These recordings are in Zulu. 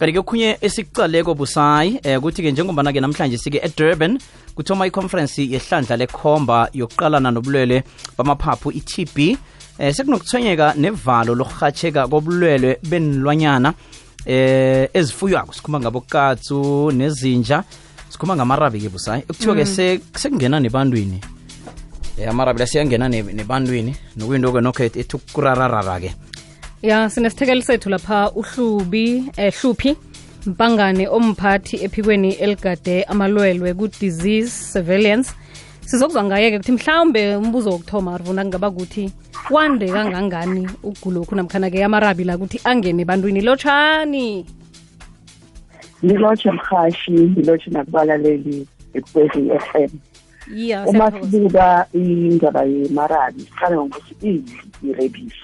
kanti ke khunye esikucaleko busayi eh ukuthi-ke njengombana-ke namhlanje sike edurban kuthoma iconference yehlandla lekhomba yokuqalana nobulwele bamaphaphu i-tb eh sekunokuthwenyeka nevalo lokurhatsheka kobulwele benilwanyana eh ezifuywako. Sikhuma ngabokatsu nezinja sikhuma ngamarabi-ke busayi ekuthiwa-ke mm. sekungena nebantwini. Um amarabi la siyangena nebantwini. Nokuyinto-ke nokho ethi ukurararara-ke ya sinesithekeli sethu lapha uhlubi ehluphi mpangane omphathi ephikweni eligade amalwelwe ku-disease surveillance. Sizokuzwa ngaye-ke ukuthi mhlawumbe umbuzo wokuthoma arvuna kungaba kuthi wande kangangani ukugulokhu? Namkhana-ke amarabi la ukuthi angene ebantwini lotshani! Ngilotshe mhashi ngilotshe nakubalaleli ekukwezi f m. Uma sibuka indaba yemarabi siqale ngokuthi i-rabies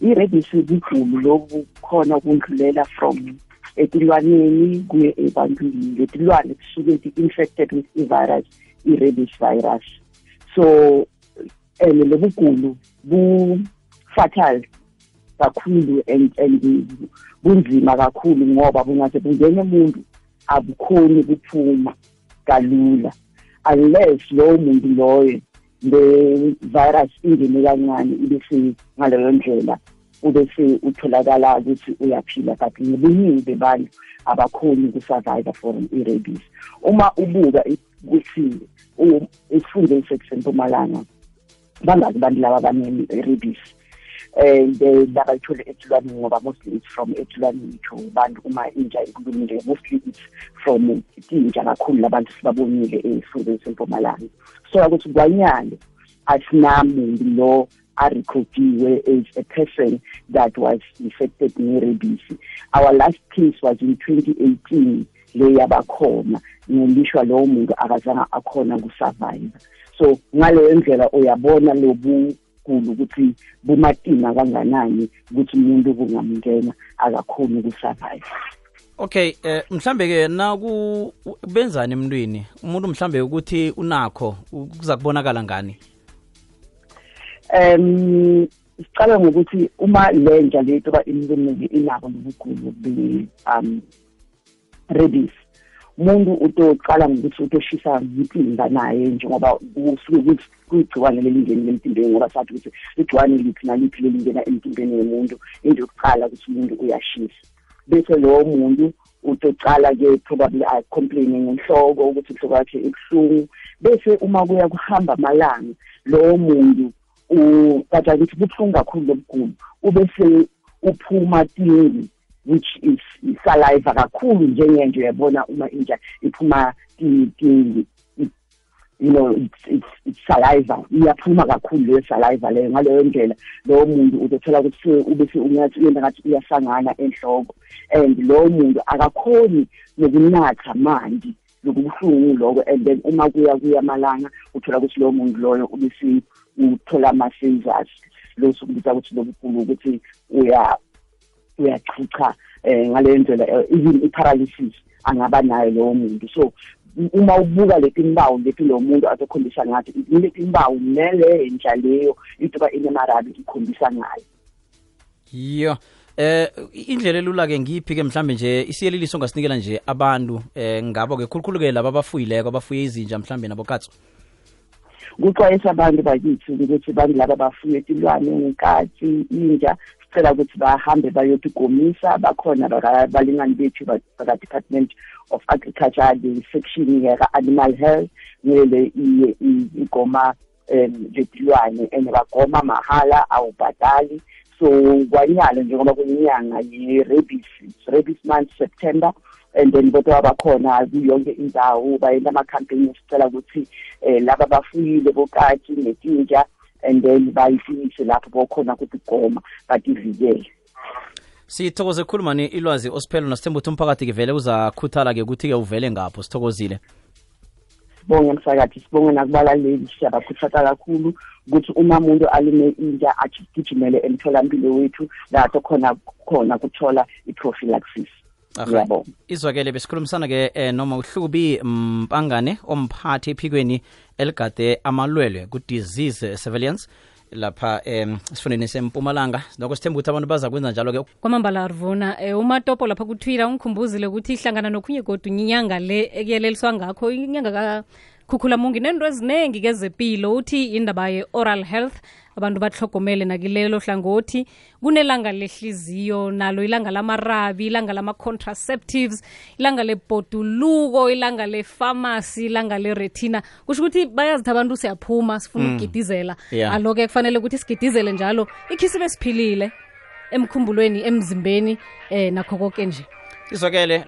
i-rabies kugulu lobu khona ukundlulela from etilwaneni kuye ebantwini. Letilwane kusuke ti-infected with i-virus i-rabies virus. So and lobugulu bu-fatal kakhulu and and bunzima kakhulu ngoba bungaze bungene umuntu abukhoni kuphuma kalula. Unless lowo muntu loyo le virus ingene kancane ibese ngaleyo ndlela ubese utholakala ukuthi uyaphila but ngobuningi bebantu abakhoni ukusurvive from i-rabies. Uma ubuka ukuthi isifundeni sesempumalanga bangaki bantu laba banene-rabies and labayithole etulwaneni ngoba mostly it's from etulwaneni to bantu uma inja ikhulumile mostly it's from inja kakhulu labantu sibabonile esifundeni sempumalanga so ukuthi kwanyalo asinamuntu lo arecordiwe as a person that was infected nge-rabies our last case was in 2018 le yabakhona ngelishwa lowo muntu akazange akhona kusurvive. So ngaleyo ndlela uyabona lobu kakhulu ukuthi bumatima kanganani ukuthi umuntu kungamngena akakhoni ukusurvive. Okay eh mhlambe ke na ku benzani emntwini? Umuntu mhlambe ukuthi unakho kuza kubonakala ngani? Um siqala ngokuthi uma lenja lethu ba imlumile inabo lobugulu be um rabies umuntu utoqala ngokuthi utoshisa impinga naye njengoba kusuke kuyigciwane lelingeni emtimbeni ngoba sathi ukuthi igciwane liphi naliphi lelingena emtimbeni womuntu into yokuqala ukuthi umuntu uyashisa. Bese lowo muntu utocala-ke probably acomplaine ngenhloko ukuthi inhloko yakhe ibuhlungu. Bese uma kuya kuhamba amalanga lowo muntu kathi ukuthi buhlungu kakhulu lobugulu ubese uphuma tingi. Which is saliva kakhulu njengento uyabona uma inja iphuma you know it's, it's, it's saliva. Iyaphuma kakhulu leyo saliva leyo ngaleyo ndlela. Lowo muntu uzothola ukuthi ubese ungathi uyenda ngathi uyahlangana enhloko. And lowo muntu akakhoni nokunatha manje lokubuhlungu lokho. And then uma kuya kuya amalanga uthola ukuthi lowo muntu loyo ubese uthola ama-seizures. Lo sokubiza ukuthi lobukhulu ukuthi uya uyachicha um ngale ndlela eh, even i-paralysis angaba nayo lowo muntu. So uma ubuka leti mbawu leti lo muntu azokhombisa ngathi ile timbawu nele ndla leyo itoba inemarabi ikhombisa ngayo. Yo eh indlela elula-ke ngiphi ke mhlambe nje isiyeliliso ongasinikela nje abantu eh ngabo-ke? Khulukhulu-ke laba abafuyileko abafuye izinja mhlambe nabokatso kuxwayisa abantu bakithi ukuthi bantu laba bafuye tilwane ngenkathi inja sicela ukuthi bahambe bayotigomisa bakhona balingani bethu baka-department of agriculture the section yaka-animal health ngele igoma um letilwane and bagoma mahala awubhadali. So kwanyalo njengoba kuyinyanga ye-rabies rabies month september and then kodwa bakhona kuyonke indawo bayenza ama-campaign sicela ukuthi um laba bafuyile bokati netinja and then bayifinishe lapho bokhona ukuthi goma bativikele sithokoze khulumani ilwazi osiphelo nasithemba ukuthi umphakathi-ke vele uzakhuthala-ke ukuthi-ke uvele ngapho sithokozile. Sibonge msakathi sibonge nakubalaleli siyabakhuthatha kakhulu ukuthi uma umuntu alime inja agijimele emtholampilo wethu lapho khona khona kuthola i-prophylaxis ngiyabonga izwakele besikhulumisana-ke eh, noma uhlubi mpangane omphathi ephikweni eligade amalwelwe ku-disease surveillance lapha em sifundeni sempumalanga. Noko sithemba ukuthi abantu baza kwenza njalo ke kwamambala arvuna um umatopo lapha kutwitter ungikhumbuzile ukuthi ihlangana nokhunye kodwa inyanga le ekuyeleliswa ngakho. Inyanga kakhukhulamungi nento eziningi kezepilo uthi indaba ye-oral health abantu bahlogomele nakilelo hlangothi kunelanga lehliziyo nalo ilanga lamarabi ilanga lama-contraceptives ilanga lebhoduluko ilanga lepharmacy ilanga leretina kusho ukuthi bayazithi abantu siyaphuma sifuna Mm. ukugidizela Yeah. alo-ke kufanele ukuthi sigidizele njalo ikhisi besiphilile emkhumbulweni emzimbeni eh nakho konke nje izokele